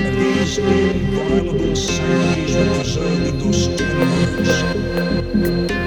Unleash the inviolable savages with the.